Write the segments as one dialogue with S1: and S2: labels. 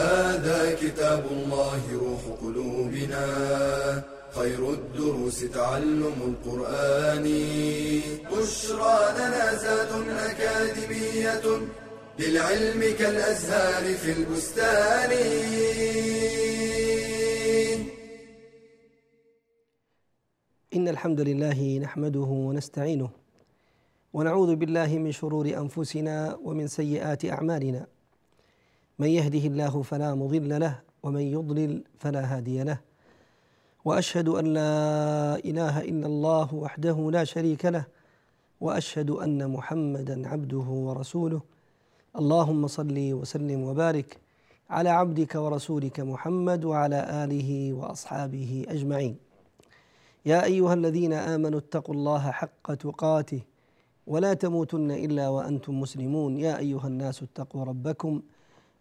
S1: هذا كتاب الله روح قلوبنا. خير الدروس تعلم القرآن. بشرى لنا زاد أكاديمية للعلم كالأزهار في البستان.
S2: إن الحمد لله نحمده ونستعينه ونعوذ بالله من شرور أنفسنا ومن سيئات أعمالنا. من يهده الله فلا مضل له ومن يضلل فلا هادي له. وأشهد أن لا إله إلا الله وحده لا شريك له وأشهد أن محمدا عبده ورسوله. اللهم صل وسلم وبارك على عبدك ورسولك محمد وعلى آله وأصحابه أجمعين. يا أيها الذين آمنوا اتقوا الله حق تقاته ولا تموتن إلا وأنتم مسلمون. يا أيها الناس اتقوا ربكم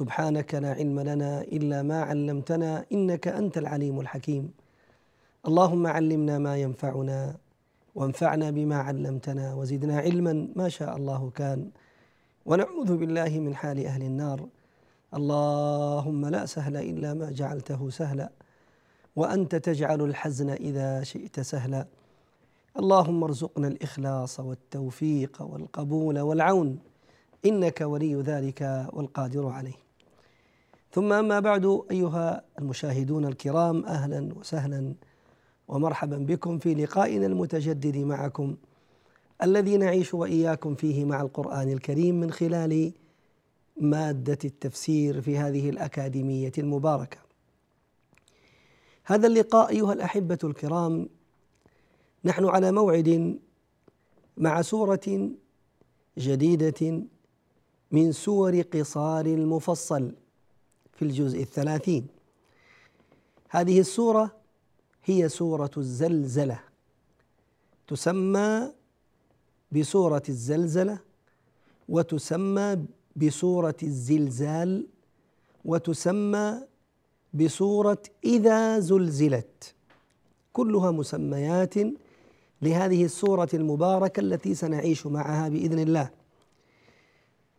S2: سبحانك لا علم لنا إلا ما علمتنا إنك أنت العليم الحكيم. اللهم علمنا ما ينفعنا وانفعنا بما علمتنا وزدنا علما ما شاء الله كان. ونعوذ بالله من حال أهل النار. اللهم لا سهل إلا ما جعلته سهلا وأنت تجعل الحزن إذا شئت سهلا اللهم ارزقنا الإخلاص والتوفيق والقبول والعون. إنك ولي ذلك والقادر عليه. ثم أما بعد أيها المشاهدون الكرام أهلا وسهلا ومرحبا بكم في لقائنا المتجدد معكم الذي نعيش وإياكم فيه مع القرآن الكريم من خلال مادة التفسير في هذه الأكاديمية المباركة. هذا اللقاء أيها الأحبة الكرام نحن على موعد مع سورة جديدة من سور قصار المفصل. في الجزء الثلاثين. هذه السورة هي سورة الزلزلة. تسمى بسورة الزلزلة وتسمى بسورة الزلزال وتسمى بصورة إذا زلزلت. كلها مسميات لهذه السورة المباركة التي سنعيش معها بإذن الله.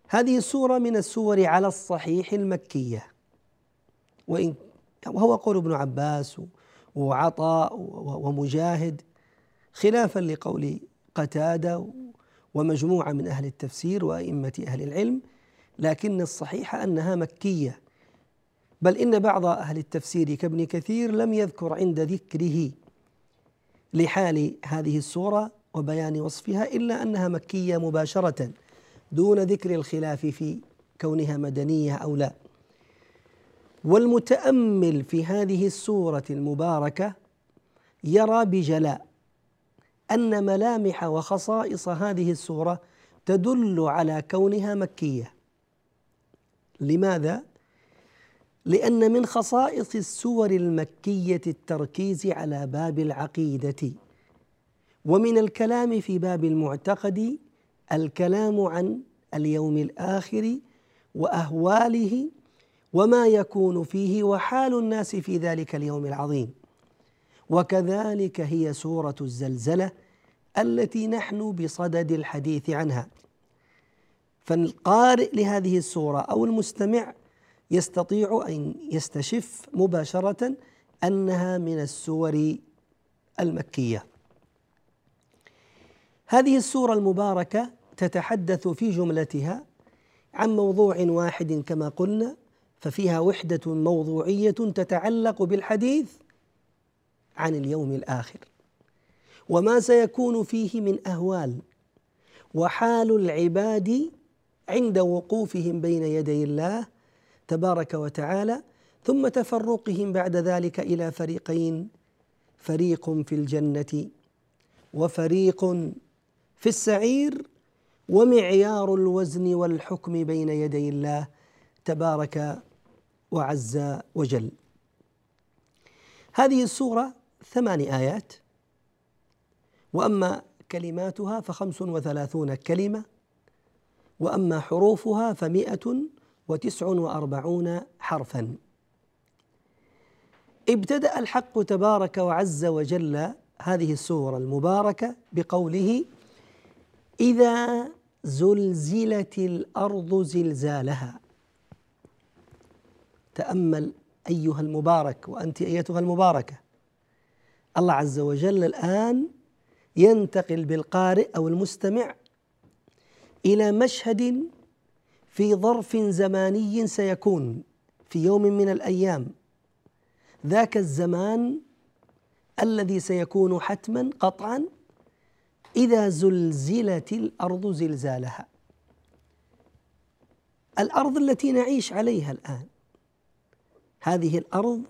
S2: هذه السورة من السور على الصحيح المكية. وإن وهو قول ابن عباس وعطاء ومجاهد خلافا لقول قتادة ومجموعة من أهل التفسير وأئمة أهل العلم لكن الصحيح أنها مكية. بل إن بعض أهل التفسير كابن كثير لم يذكر عند ذكره لحال هذه السورة وبيان وصفها إلا أنها مكية مباشرة دون ذكر الخلاف في كونها مدنية أو لا. والمتأمل في هذه السورة المباركة يرى بجلاء أن ملامح وخصائص هذه السورة تدل على كونها مكية لماذا؟ لأن من خصائص السور المكية التركيز على باب العقيدة ومن الكلام في باب المعتقد الكلام عن اليوم الآخر وأهواله وما يكون فيه وحال الناس في ذلك اليوم العظيم. وكذلك هي سورة الزلزلة التي نحن بصدد الحديث عنها. فالقارئ لهذه السورة أو المستمع يستطيع أن يستشف مباشرة أنها من السور المكية. هذه السورة المباركة تتحدث في جملتها عن موضوع واحد كما قلنا ففيها وحدة موضوعية تتعلق بالحديث عن اليوم الآخر. وما سيكون فيه من أهوال. وحال العباد عند وقوفهم بين يدي الله تبارك وتعالى ثم تفرقهم بعد ذلك إلى فريقين فريق في الجنة وفريق في السعير ومعيار الوزن والحكم بين يدي الله تبارك وعز وجل. هذه السورة ثمان آيات وأما كلماتها فخمس وثلاثون كلمة وأما حروفها فمائه وتسع وأربعون حرفا. ابتدأ الحق تبارك وعز وجل هذه السورة المباركة بقوله إذا زلزلت الأرض زلزالها تأمل أيها المبارك وأنت أيتها المباركة. الله عز وجل الآن ينتقل بالقارئ أو المستمع إلى مشهد في ظرف زماني سيكون في يوم من الأيام. ذاك الزمان الذي سيكون حتما قطعا إذا زلزلت الأرض زلزالها. الأرض التي نعيش عليها الآن هذه الأرض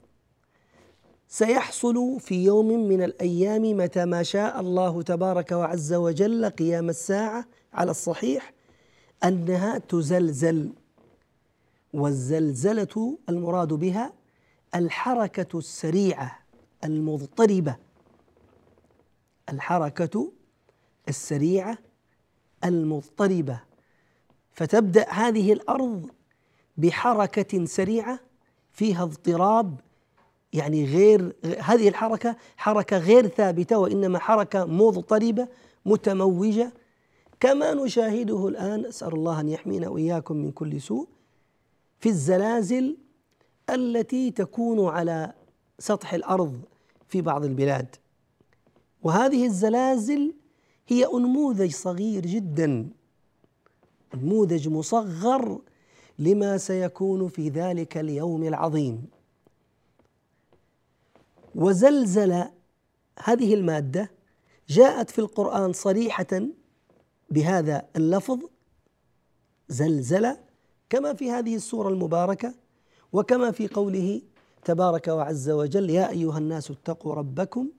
S2: سيحصل في يوم من الأيام متى ما شاء الله تبارك وعز وجل قيام الساعة على الصحيح أنها تزلزل. والزلزلة المراد بها الحركة السريعة المضطربة. الحركة السريعة المضطربة. فتبدأ هذه الأرض بحركة سريعة فيها اضطراب يعني غير هذه الحركة حركة غير ثابتة وإنما حركة مضطربة متموجة. كما نشاهده الآن أسأل الله أن يحمينا وإياكم من كل سوء في الزلازل التي تكون على سطح الأرض في بعض البلاد. وهذه الزلازل هي أنموذج صغير جدا نموذج مصغر لما سيكون في ذلك اليوم العظيم. وزلزل هذه المادة جاءت في القرآن صريحة بهذا اللفظ زلزل كما في هذه السورة المباركة وكما في قوله تبارك وعز وجل يا أيها الناس اتقوا ربكم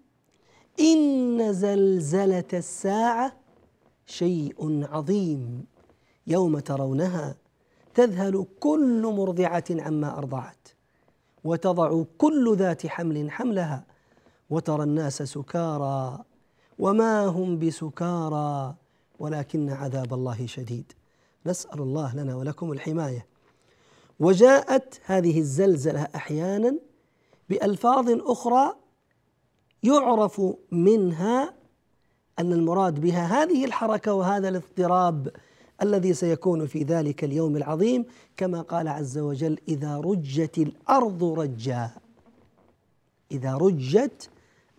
S2: إن زلزلة الساعة شيء عظيم يوم ترونها. تذهل كل مرضعة عما أرضعت وتضع كل ذات حمل حملها وترى الناس سكارى وما هم بسكارى ولكن عذاب الله شديد. نسأل الله لنا ولكم الحماية. وجاءت هذه الزلزلة أحيانا بألفاظ أخرى يعرف منها أن المراد بها هذه الحركة وهذا الاضطراب. الذي سيكون في ذلك اليوم العظيم كما قال عز وجل إذا رجت الأرض رجا. إذا رجت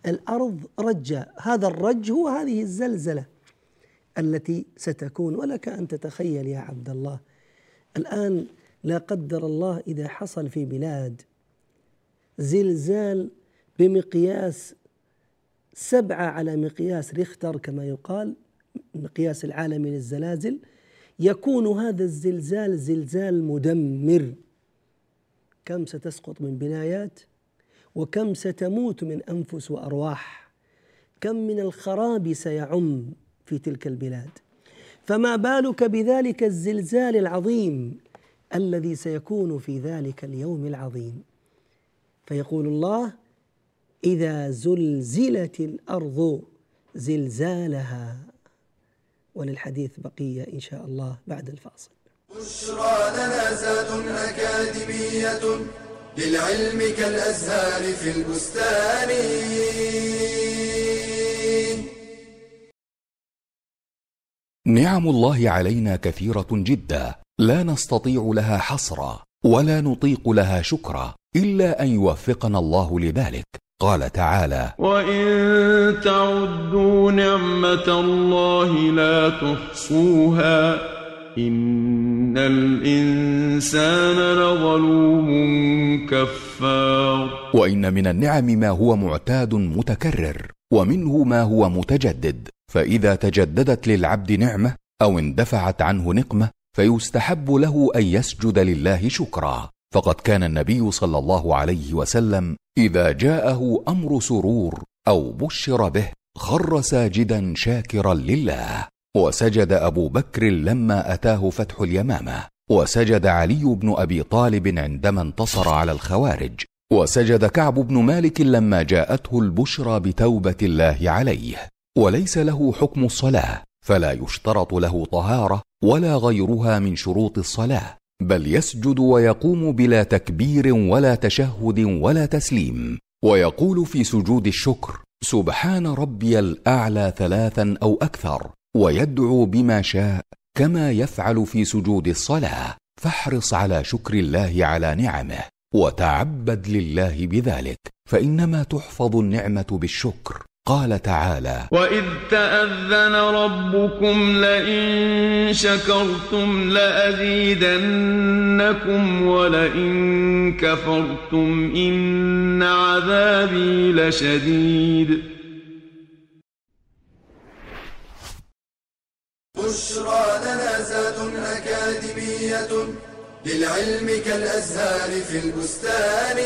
S2: الأرض رجا. هذا الرج هو هذه الزلزلة التي ستكون. ولك أن تتخيل يا عبد الله الآن لا قدر الله إذا حصل في بلاد زلزال بمقياس سبعة على مقياس ريختر كما يقال المقياس العالمي للزلازل. يكون هذا الزلزال زلزال مدمر. كم ستسقط من بنايات وكم ستموت من أنفس وأرواح. كم من الخراب سيعم في تلك البلاد. فما بالك بذلك الزلزال العظيم الذي سيكون في ذلك اليوم العظيم؟ فيقول الله إذا زلزلت الأرض زلزالها وللحديث بقية إن شاء الله بعد الفاصل.
S1: بشرى لنا زاد أكاديمية للعلم كالأزهار في البستان.
S3: نعم الله علينا كثيرة جدا. لا نستطيع لها حصرا ولا نطيق لها شكرا إلا أن يوفقنا الله لذلك. قال تعالى
S4: وان تعدوا نعمه الله لا تحصوها إن الإنسان لظلوم كفار
S3: وان من النعم ما هو معتاد متكرر ومنه ما هو متجدد فاذا تجددت للعبد نعمه أو اندفعت عنه نقمه فيستحب له ان يسجد لله شكرا فقد كان النبي صلى الله عليه وسلم إذا جاءه أمر سرور أو بشر به خر ساجدا شاكرا لله. وسجد أبو بكر لما أتاه فتح اليمامة. وسجد علي بن أبي طالب عندما انتصر على الخوارج. وسجد كعب بن مالك لما جاءته البشرى بتوبة الله عليه. وليس له حكم الصلاة فلا يشترط له طهارة ولا غيرها من شروط الصلاة. بل يسجد ويقوم بلا تكبير ولا تشهد ولا تسليم ويقول في سجود الشكر سبحان ربي الأعلى ثلاثا أو أكثر ويدعو بما شاء كما يفعل في سجود الصلاة فاحرص على شكر الله على نعمه وتعبد لله بذلك فإنما تحفظ النعمة بالشكر. قال تعالى
S4: وإذ تأذن ربكم لئن شكرتم لأزيدنكم ولئن كفرتم إن عذابي لشديد
S1: بشرى لنا زاد أكاديمية للعلم كالأزهار في البستان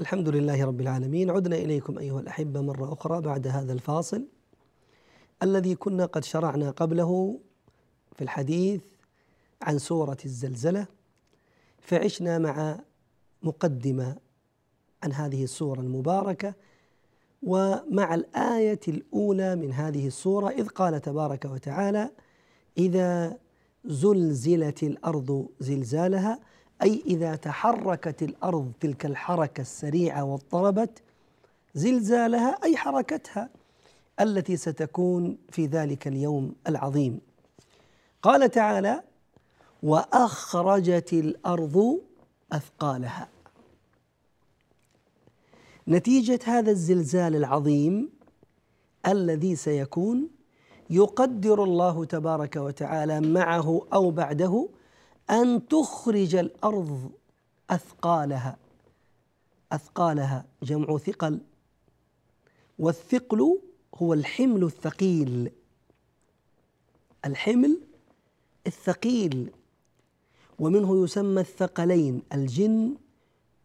S2: الحمد لله رب العالمين. عدنا إليكم أيها الأحبة مرة أخرى بعد هذا الفاصل الذي كنا قد شرعنا قبله في الحديث عن سورة الزلزلة فعشنا مع مقدمة عن هذه السورة المباركة ومع الآية الأولى من هذه السورة إذ قال تبارك وتعالى إذا زلزلت الأرض زلزالها أي إذا تحركت الأرض تلك الحركة السريعة واضطربت زلزالها أي حركتها التي ستكون في ذلك اليوم العظيم. قال تعالى وأخرجت الأرض أثقالها. نتيجة هذا الزلزال العظيم الذي سيكون يقدر الله تبارك وتعالى معه أو بعده أن تخرج الأرض أثقالها. أثقالها جمع ثقل. والثقل هو الحمل الثقيل. الحمل الثقيل. ومنه يسمى الثقلين الجن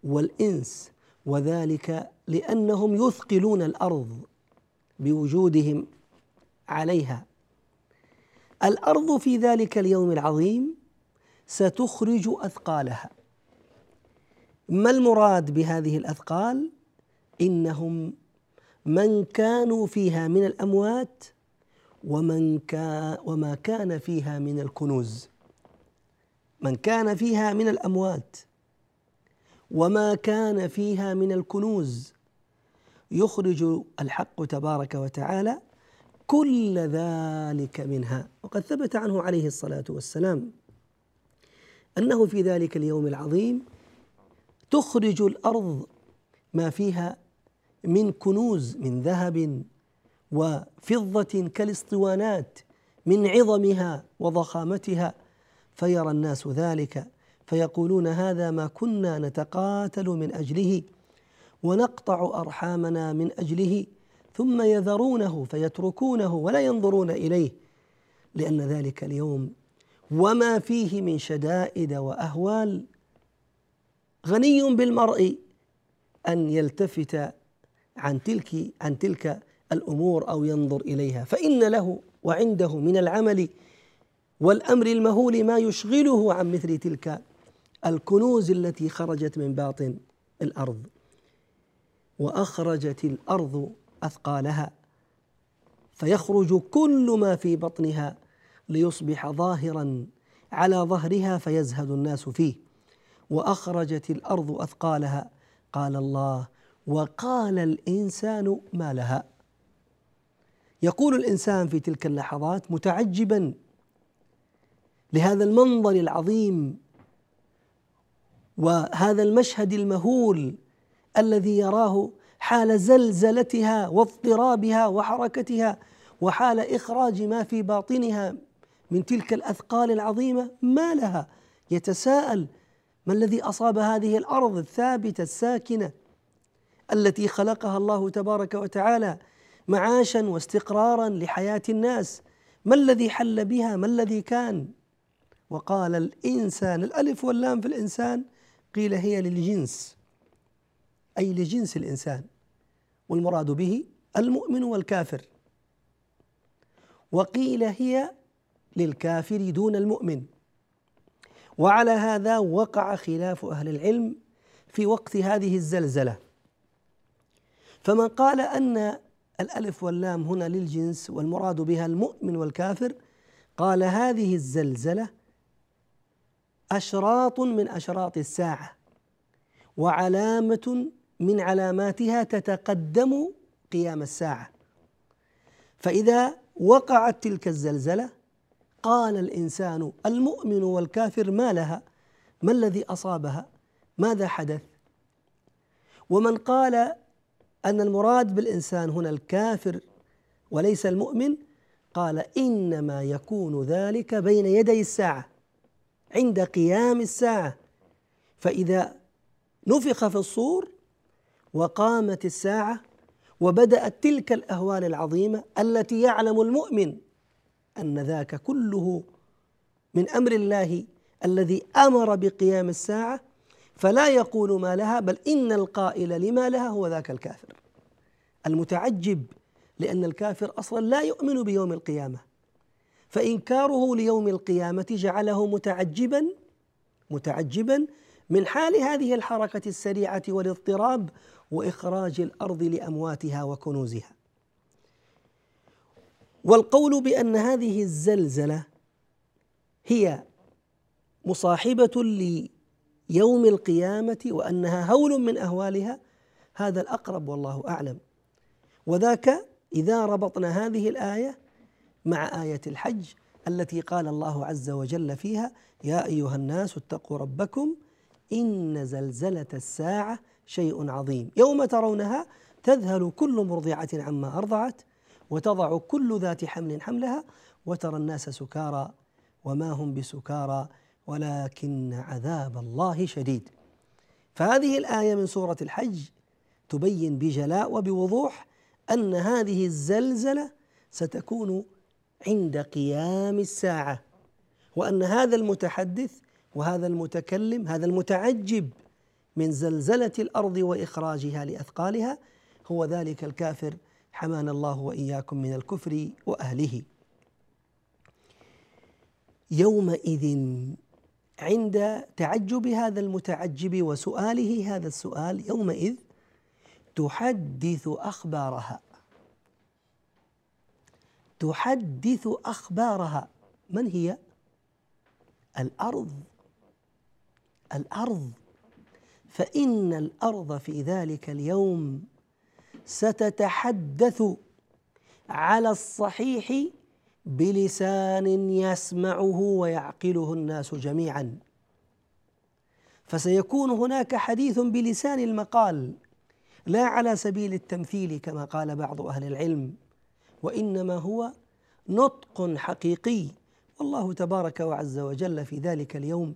S2: والإنس. وذلك لأنهم يثقلون الأرض بوجودهم عليها. الأرض في ذلك اليوم العظيم ستخرج أثقالها. ما المراد بهذه الأثقال؟ إنهم من كانوا فيها من الأموات ومن كان وما كان فيها من الكنوز. من كان فيها من الأموات وما كان فيها من الكنوز. يخرج الحق تبارك وتعالى كل ذلك منها. وقد ثبت عنه عليه الصلاة والسلام. أنه في ذلك اليوم العظيم تخرج الأرض ما فيها من كنوز من ذهب وفضة كالاسطوانات من عظمها وضخامتها. فيرى الناس ذلك فيقولون هذا ما كنا نتقاتل من أجله ونقطع أرحامنا من أجله ثم يذرونه فيتركونه ولا ينظرون إليه لأن ذلك اليوم وما فيه من شدائد وأهوال غني بالمرء أن يلتفت عن تلك عن تلك الأمور أو ينظر إليها. فإن له وعنده من العمل والأمر المهول ما يشغله عن مثل تلك الكنوز التي خرجت من باطن الأرض وأخرجت الأرض أثقالها فيخرج كل ما في بطنها ليصبح ظاهرا على ظهرها فيزهد الناس فيه. وأخرجت الأرض أثقالها. قال الله وقال الإنسان ما لها. يقول الإنسان في تلك اللحظات متعجبا لهذا المنظر العظيم وهذا المشهد المهول الذي يراه حال زلزلتها واضطرابها وحركتها وحال إخراج ما في باطنها. من تلك الأثقال العظيمة ما لها؟ يتساءل ما الذي أصاب هذه الأرض الثابتة الساكنة التي خلقها الله تبارك وتعالى معاشا واستقرارا لحياة الناس؟ ما الذي حل بها؟ ما الذي كان؟ وقال الإنسان الألف واللام في الإنسان قيل هي للجنس أي لجنس الإنسان والمراد به المؤمن والكافر. وقيل هي للكافر دون المؤمن. وعلى هذا وقع خلاف أهل العلم في وقت هذه الزلزلة. فمن قال أن الألف واللام هنا للجنس والمراد بها المؤمن والكافر قال هذه الزلزلة أشراط من أشراط الساعة وعلامة من علاماتها تتقدم قيام الساعة. فإذا وقعت تلك الزلزلة قال الإنسان المؤمن والكافر ما لها؟ ما الذي أصابها؟ ماذا حدث؟ ومن قال أن المراد بالإنسان هنا الكافر وليس المؤمن قال إنما يكون ذلك بين يدي الساعة عند قيام الساعة. فإذا نفخ في الصور وقامت الساعة وبدأت تلك الأهوال العظيمة التي يعلم المؤمن أن ذاك كله من أمر الله الذي أمر بقيام الساعة فلا يقول ما لها بل إن القائل لما لها هو ذاك الكافر. المتعجب لأن الكافر أصلا لا يؤمن بيوم القيامة. فإنكاره ليوم القيامة جعله متعجبا متعجبا من حال هذه الحركة السريعة والاضطراب وإخراج الأرض لأمواتها وكنوزها. والقول بأن هذه الزلزلة هي مصاحبة ليوم القيامة وأنها هول من أهوالها هذا الأقرب والله أعلم. وذاك إذا ربطنا هذه الآية مع آية الحج التي قال الله عز وجل فيها يا أيها الناس اتقوا ربكم إن زلزلة الساعة شيء عظيم يوم ترونها تذهل كل مرضعة عما أرضعت وتضع كل ذات حمل حملها وترى الناس سكارى وما هم بسكارى ولكن عذاب الله شديد. فهذه الآية من سورة الحج تبين بجلاء وبوضوح أن هذه الزلزلة ستكون عند قيام الساعة وأن هذا المتحدث وهذا المتكلم هذا المتعجب من زلزلة الأرض وإخراجها لأثقالها هو ذلك الكافر حمانا الله وإياكم من الكفر وأهله. يومئذ عند تعجب هذا المتعجب وسؤاله هذا السؤال يومئذ تحدث أخبارها. تحدث أخبارها. من هي؟ الأرض. الأرض. فإن الأرض في ذلك اليوم ستتحدث على الصحيح بلسان يسمعه ويعقله الناس جميعا. فسيكون هناك حديث بلسان المقال لا على سبيل التمثيل كما قال بعض أهل العلم وإنما هو نطق حقيقي. والله تبارك وعز وجل في ذلك اليوم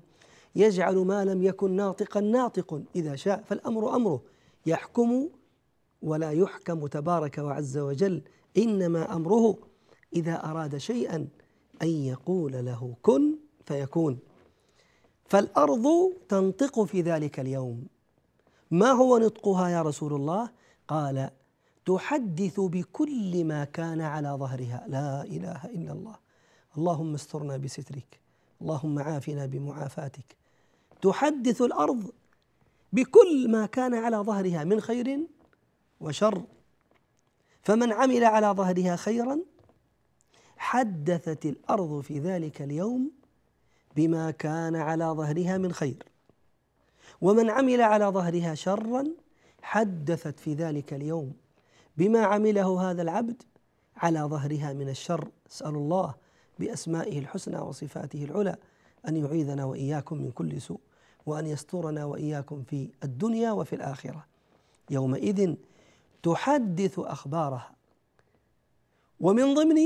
S2: يجعل ما لم يكن ناطقا ناطق إذا شاء فالأمر أمره. يحكم ولا يحكم تبارك وعز وجل إنما أمره إذا أراد شيئا أن يقول له كن فيكون. فالأرض تنطق في ذلك اليوم. ما هو نطقها يا رسول الله؟ قال تحدث بكل ما كان على ظهرها. لا إله إلا الله. اللهم استرنا بسترك. اللهم عافنا بمعافاتك. تحدث الأرض بكل ما كان على ظهرها من خير؟ وشر. فمن عمل على ظهرها خيرا حدثت الأرض في ذلك اليوم بما كان على ظهرها من خير. ومن عمل على ظهرها شرا حدثت في ذلك اليوم بما عمله هذا العبد على ظهرها من الشر. أسأل الله بأسمائه الحسنى وصفاته العلى أن يعيذنا وإياكم من كل سوء وأن يسترنا وإياكم في الدنيا وفي الآخرة. يومئذ تحدث أخبارها. ومن ضمن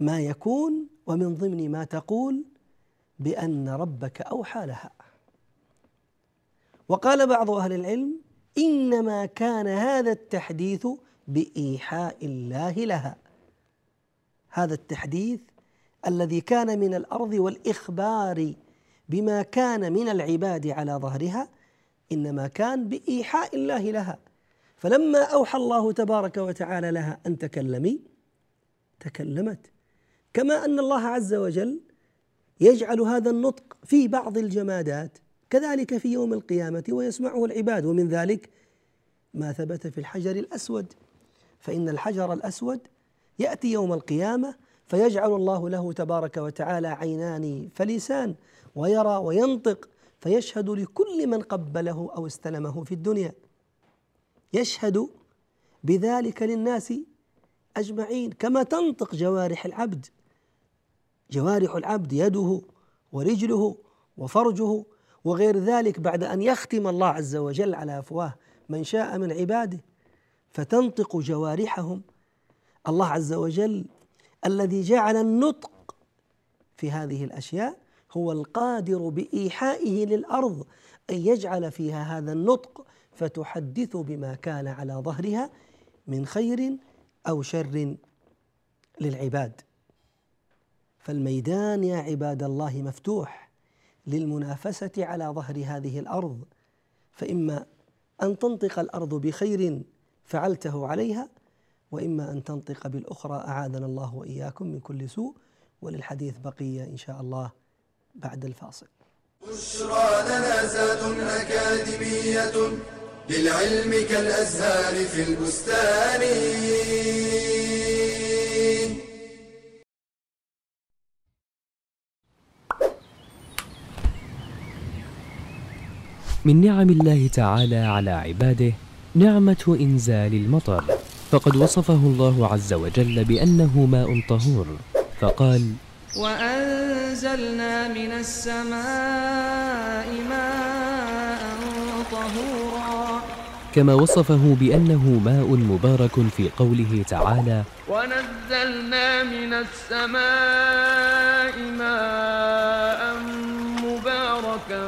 S2: ما يكون ومن ضمن ما تقول بأن ربك أوحى لها. وقال بعض أهل العلم إنما كان هذا التحديث بإيحاء الله لها. هذا التحديث الذي كان من الأرض والإخبار بما كان من العباد على ظهرها إنما كان بإيحاء الله لها. فلما أوحى الله تبارك وتعالى لها أن تكلمي تكلمت. كما أن الله عز وجل يجعل هذا النطق في بعض الجمادات كذلك في يوم القيامة ويسمعه العباد. ومن ذلك ما ثبت في الحجر الأسود. فإن الحجر الأسود يأتي يوم القيامة فيجعل الله له تبارك وتعالى عينان فلسان ويرى وينطق فيشهد لكل من قبله أو استلمه في الدنيا. يشهد بذلك للناس أجمعين كما تنطق جوارح العبد. جوارح العبد يده ورجله وفرجه وغير ذلك بعد أن يختم الله عز وجل على أفواه من شاء من عباده فتنطق جوارحهم. الله عز وجل الذي جعل النطق في هذه الأشياء هو القادر بإيحائه للأرض أن يجعل فيها هذا النطق فتحدث بما كان على ظهرها من خير أو شر للعباد فالميدان يا عباد الله مفتوح للمنافسة على ظهر هذه الأرض فإما أن تنطق الأرض بخير فعلته عليها وإما أن تنطق بالأخرى أعاذنا الله وإياكم من كل سوء وللحديث بقيه إن شاء الله بعد الفاصل.
S1: بشرى لنا زاد أكاديمية للعلم كالأزهار في البستان.
S5: من نعم الله تعالى على عباده نعمة إنزال المطر. فقد وصفه الله عز وجل بأنه ماء طهور فقال
S6: وأنزلنا من السماء ماء طهورا
S5: كما وصفه بأنه ماء مبارك في قوله تعالى
S4: ونزلنا من السماء ماء مباركا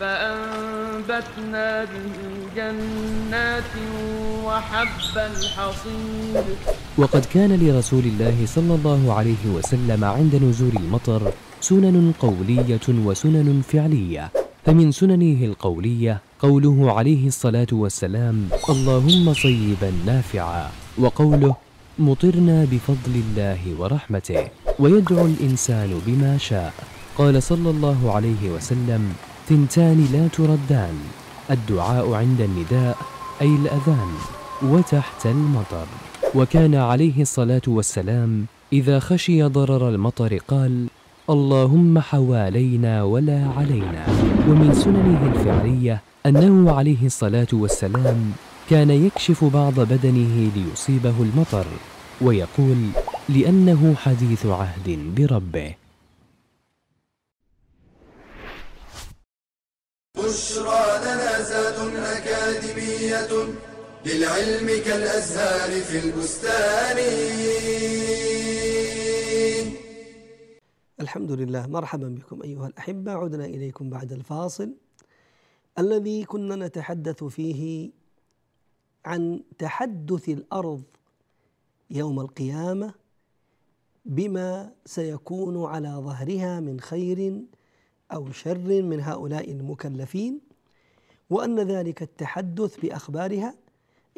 S4: فأنبتنا به جنات وحب الحصيد.
S5: وقد كان لرسول الله صلى الله عليه وسلم عند نزول المطر سنن قولية وسنن فعلية. فمن سننه القولية قوله عليه الصلاة والسلام اللهم صيبا نافعا وقوله مطرنا بفضل الله ورحمته ويدعو الإنسان بما شاء. قال صلى الله عليه وسلم ثنتان لا تردان الدعاء عند النداء أي الأذان وتحت المطر. وكان عليه الصلاة والسلام إذا خشي ضرر المطر قال اللهم حوالينا ولا علينا. ومن سننه الفعلية أنه عليه الصلاة والسلام كان يكشف بعض بدنه ليصيبه المطر ويقول لأنه حديث عهد بربه.
S1: بشرى لنا زاد أكاديمية للعلم كالأزهار في البستان.
S2: الحمد لله. مرحبا بكم أيها الأحبة. عدنا إليكم بعد الفاصل. الذي كنا نتحدث فيه عن تحدث الأرض يوم القيامة بما سيكون على ظهرها من خير أو شر من هؤلاء المكلفين وأن ذلك التحدث بأخبارها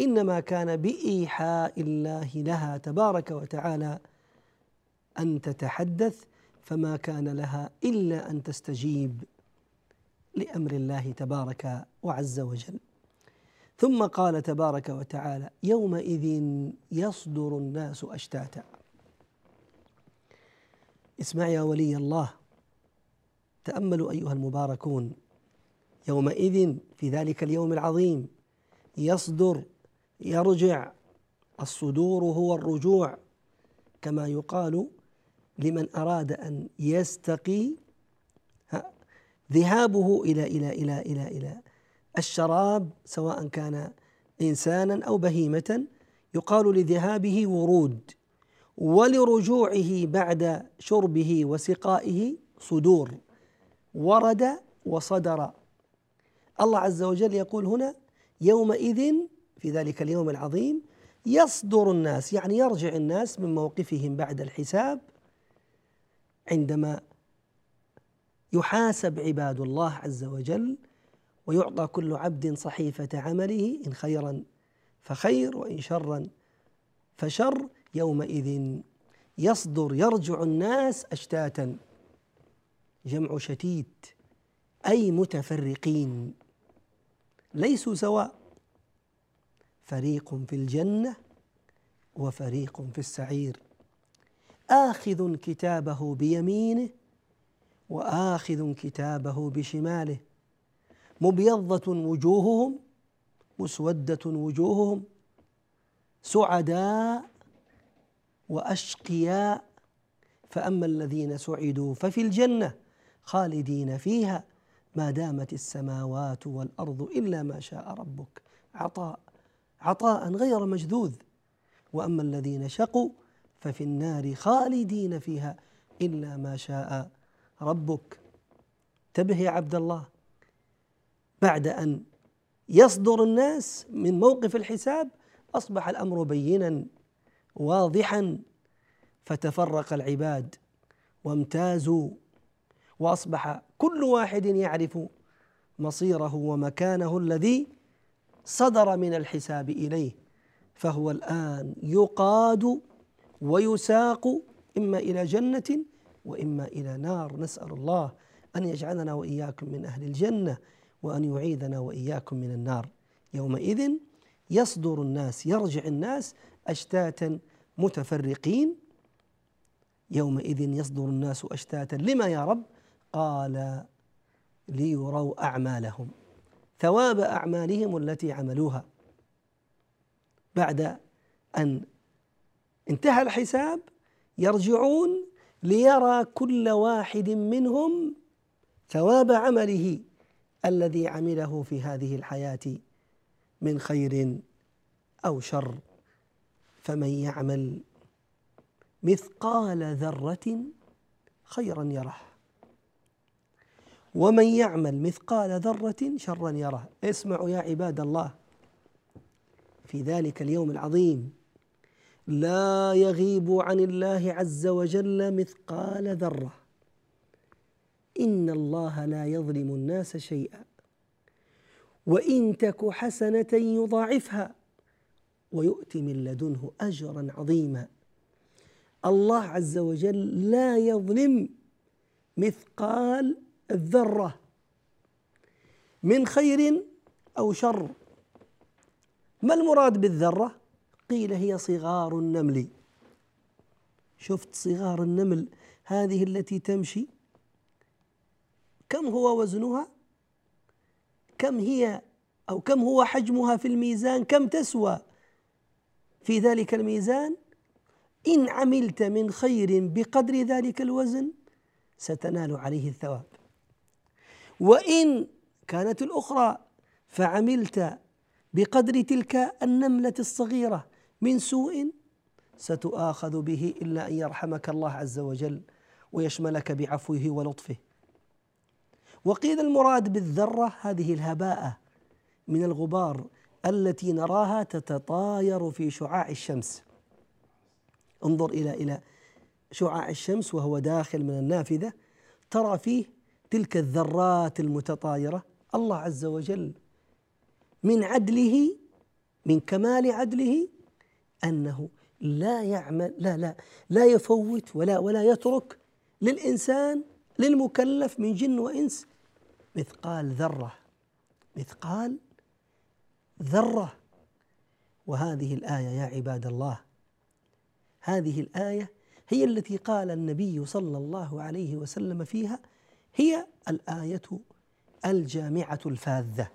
S2: إنما كان بإيحاء الله لها تبارك وتعالى أن تتحدث فما كان لها إلا أن تستجيب لأمر الله تبارك وعز وجل. ثم قال تبارك وتعالى يومئذ يصدر الناس أشتاتا. اسمع يا ولي الله تأملوا أيها المباركون يومئذ في ذلك اليوم العظيم يصدر يرجع الصدور هو الرجوع كما يقال لمن أراد أن يستقي ذهابه إلى إلى إلى إلى إلى الشراب سواء كان إنسانا أو بهيمة يقال لذهابه ورود ولرجوعه بعد شربه وسقائه صدور ورد وصدر. الله عز وجل يقول هنا يومئذ في ذلك اليوم العظيم يصدر الناس يعني يرجع الناس من موقفهم بعد الحساب عندما يحاسب عباد الله عز وجل ويعطى كل عبد صحيفة عمله إن خيرا فخير وإن شرا فشر يومئذ يصدر يرجع الناس أشتاتا. جمع شتيت أي متفرقين؟ ليسوا سواء. فريق في الجنة وفريق في السعير. آخذ كتابه بيمينه وآخذ كتابه بشماله. مبيضة وجوههم مسودة وجوههم سعداء وأشقياء. فأما الذين سعدوا ففي الجنة خالدين فيها. ما دامت السماوات والأرض إلا ما شاء ربك. عطاء عطاء غير مجذوذ. وأما الذين شقوا ففي النار خالدين فيها إلا ما شاء ربك. انتبه يا عبد الله. بعد أن يصدر الناس من موقف الحساب أصبح الأمر بينا واضحا. فتفرق العباد وامتازوا وأصبح كل واحد يعرف مصيره ومكانه الذي صدر من الحساب إليه. فهو الآن يقاد ويساق إما إلى جنة وإما إلى نار. نسأل الله أن يجعلنا وإياكم من أهل الجنة وأن يعيذنا وإياكم من النار. يومئذ يصدر الناس يرجع الناس أشتاتا متفرقين. يومئذ يصدر الناس أشتاتا. لما يا رب؟ قال ليروا أعمالهم. ثواب أعمالهم التي عملوها. بعد أن انتهى الحساب يرجعون ليرى كل واحد منهم ثواب عمله الذي عمله في هذه الحياة من خير أو شر. فمن يعمل مثقال ذرة خيرا يره. ومن يعمل مثقال ذرة شرا يره. اسمعوا يا عباد الله في ذلك اليوم العظيم لا يغيب عن الله عز وجل مثقال ذرة. إن الله لا يظلم الناس شيئا. وإن تك حسنة يضاعفها ويؤتي من لدنه أجرا عظيما. الله عز وجل لا يظلم مثقال الذره من خير أو شر. ما المراد بالذرة؟ قيل هي صغار النمل. شفت صغار النمل هذه التي تمشي؟ كم هو وزنها؟ كم هي أو كم هو حجمها في الميزان؟ كم تسوى؟ في ذلك الميزان إن عملت من خير بقدر ذلك الوزن ستنال عليه الثواب. وإن كانت الأخرى فعملت بقدر تلك النملة الصغيرة من سوء ستؤاخذ به إلا أن يرحمك الله عز وجل ويشملك بعفوه ولطفه. وقيل المراد بالذرة هذه الهباءة من الغبار التي نراها تتطاير في شعاع الشمس. انظر إلى إلى شعاع الشمس وهو داخل من النافذة ترى فيه تلك الذرات المتطايرة. الله عز وجل من عدله من كمال عدله أنه لا يعمل لا لا لا يفوت ولا ولا يترك للإنسان للمكلف من جن وإنس مثقال ذرة مثقال ذرة. وهذه الآية يا عباد الله هذه الآية هي التي قال النبي صلى الله عليه وسلم فيها هي الآية الجامعة الفاذة.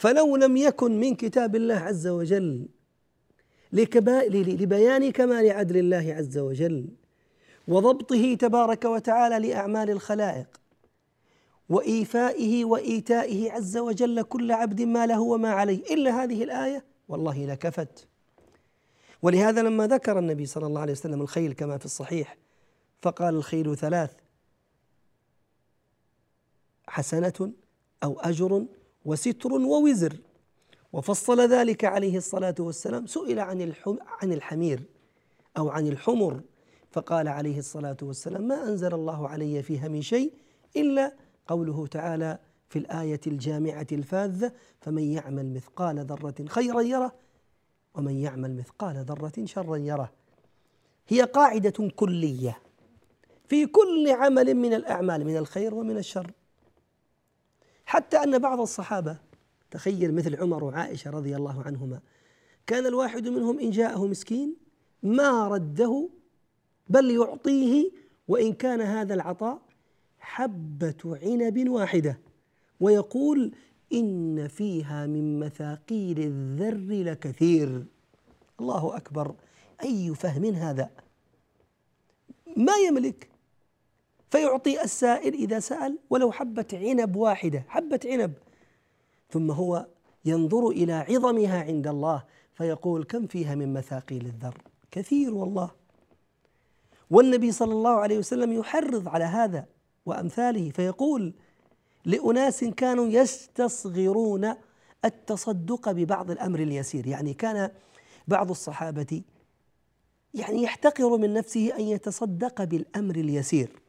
S2: فلو لم يكن من كتاب الله عز وجل لبيان كمال عدل الله عز وجل وضبطه تبارك وتعالى لأعمال الخلائق وإيفائه وإيتائه عز وجل كل عبد ما له وما عليه إلا هذه الآية والله لكفت. ولهذا لما ذكر النبي صلى الله عليه وسلم الخيل كما في الصحيح فقال الخيل ثلاث حسنة أو أجر وستر ووزر. وفصل ذلك عليه الصلاة والسلام سئل عن عن الحمير أو عن الحمر. فقال عليه الصلاة والسلام ما أنزل الله علي فيها من شيء إلا قوله تعالى في الآية الجامعة الفاذة فمن يعمل مثقال ذرة خيرا يره ومن يعمل مثقال ذرة شرا يره. هي قاعدة كلية في كل عمل من الأعمال من الخير ومن الشر. حتى أن بعض الصحابة تخيل مثل عمر وعائشة رضي الله عنهما كان الواحد منهم إن جاءه مسكين ما رده بل يعطيه وإن كان هذا العطاء حبة عنب واحدة ويقول إن فيها من مثاقيل الذر لكثير. الله أكبر أي فهم هذا؟ ما يملك؟ فيعطي السائل إذا سأل ولو حبة عنب واحدة حبة عنب. ثم هو ينظر إلى عظمها عند الله فيقول كم فيها من مثاقيل الذر؟ كثير والله. والنبي صلى الله عليه وسلم يحرض على هذا وأمثاله فيقول لأناس كانوا يستصغرون التصدق ببعض الأمر اليسير. يعني كان بعض الصحابة يعني يحتقر من نفسه أن يتصدق بالأمر اليسير.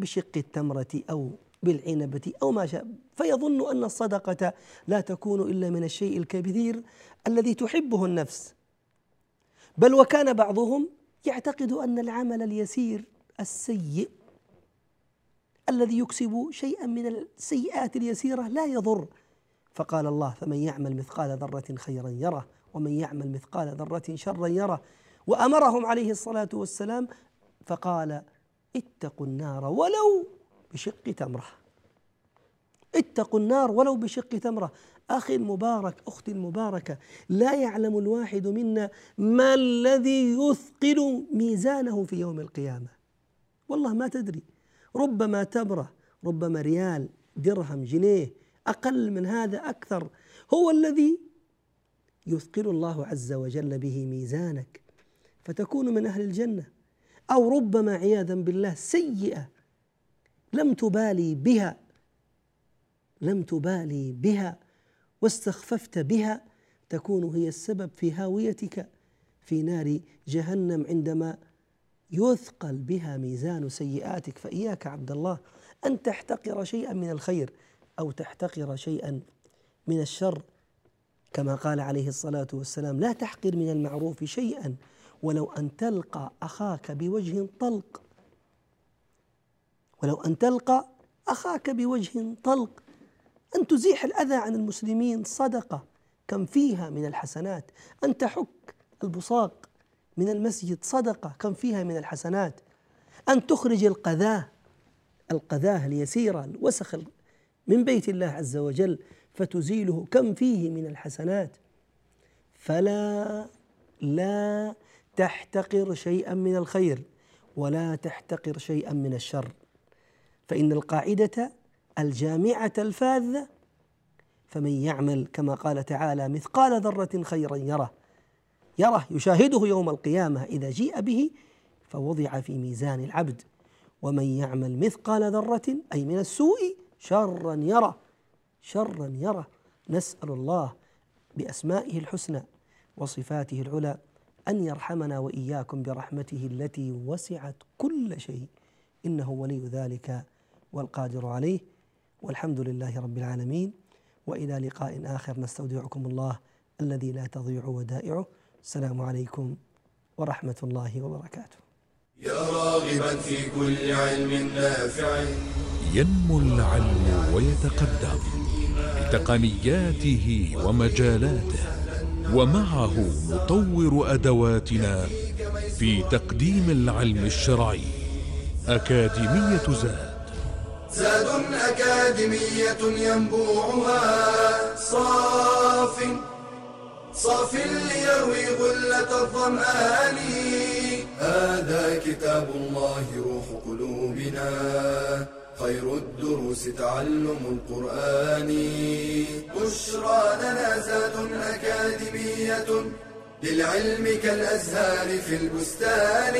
S2: بشق التمرة أو بالعنبة أو ما شاء فيظن أن الصدقة لا تكون إلا من الشيء الكبير الذي تحبه النفس. بل وكان بعضهم يعتقد أن العمل اليسير السيء الذي يكسب شيئا من السيئات اليسيرة لا يضر. فقال الله فمن يعمل مثقال ذرة خيرا يره ومن يعمل مثقال ذرة شرا يره. وأمرهم عليه الصلاة والسلام فقال اتقوا النار ولو بشق تمرة. اتقوا النار ولو بشق تمرة. أخي المبارك أختي المباركة لا يعلم الواحد منا ما الذي يثقل ميزانه في يوم القيامة. والله ما تدري. ربما تمرة ربما ريال درهم جنيه أقل من هذا أكثر. هو الذي يثقل الله عز وجل به ميزانك. فتكون من أهل الجنة. أو ربما عياذا بالله سيئة لم تبالي بها لم تبالي بها واستخففت بها تكون هي السبب في هاويتك في نار جهنم عندما يثقل بها ميزان سيئاتك. فإياك عبد الله أن تحتقر شيئا من الخير أو تحتقر شيئا من الشر كما قال عليه الصلاة والسلام لا تحقر من المعروف شيئا. ولو أن تلقى أخاك بوجه طلق ولو أن تلقى أخاك بوجه طلق أن تزيح الأذى عن المسلمين صدقة كم فيها من الحسنات؟ أن تحك البصاق من المسجد صدقة كم فيها من الحسنات؟ أن تخرج القذاة القذاة اليسيرة الوسخ من بيت الله عز وجل فتزيله كم فيه من الحسنات؟ فلا لا تحتقر شيئا من الخير ولا تحتقر شيئا من الشر. فإن القاعدة الجامعة الفاذة فمن يعمل كما قال تعالى مثقال ذرة خيرا يره يره يشاهده يوم القيامة إذا جيء به فوضع في ميزان العبد. ومن يعمل مثقال ذرة أي من السوء شرا يره شرا يره. نسأل الله بأسمائه الحسنى وصفاته العلى أن يرحمنا وإياكم برحمته التي وسعت كل شيء. إنه ولي ذلك والقادر عليه. والحمد لله رب العالمين. وإلى لقاء آخر. نستودعكم الله الذي لا تضيع ودائعه. السلام عليكم ورحمة الله وبركاته.
S1: يا راغبا في كل علم نافع.
S7: ينمو العلم ويتقدم. بتقنياته ومجالاته. ومعه نطور أدواتنا في تقديم العلم الشرعي أكاديمية زاد.
S1: زاد أكاديمية ينبوعها صاف صاف ليروي غلة الظمآن. هذا كتاب الله روح قلوبنا. خير الدروس تعلم القرآن. بشرى لنا زاد أكاديمية للعلم كالأزهار في البستان.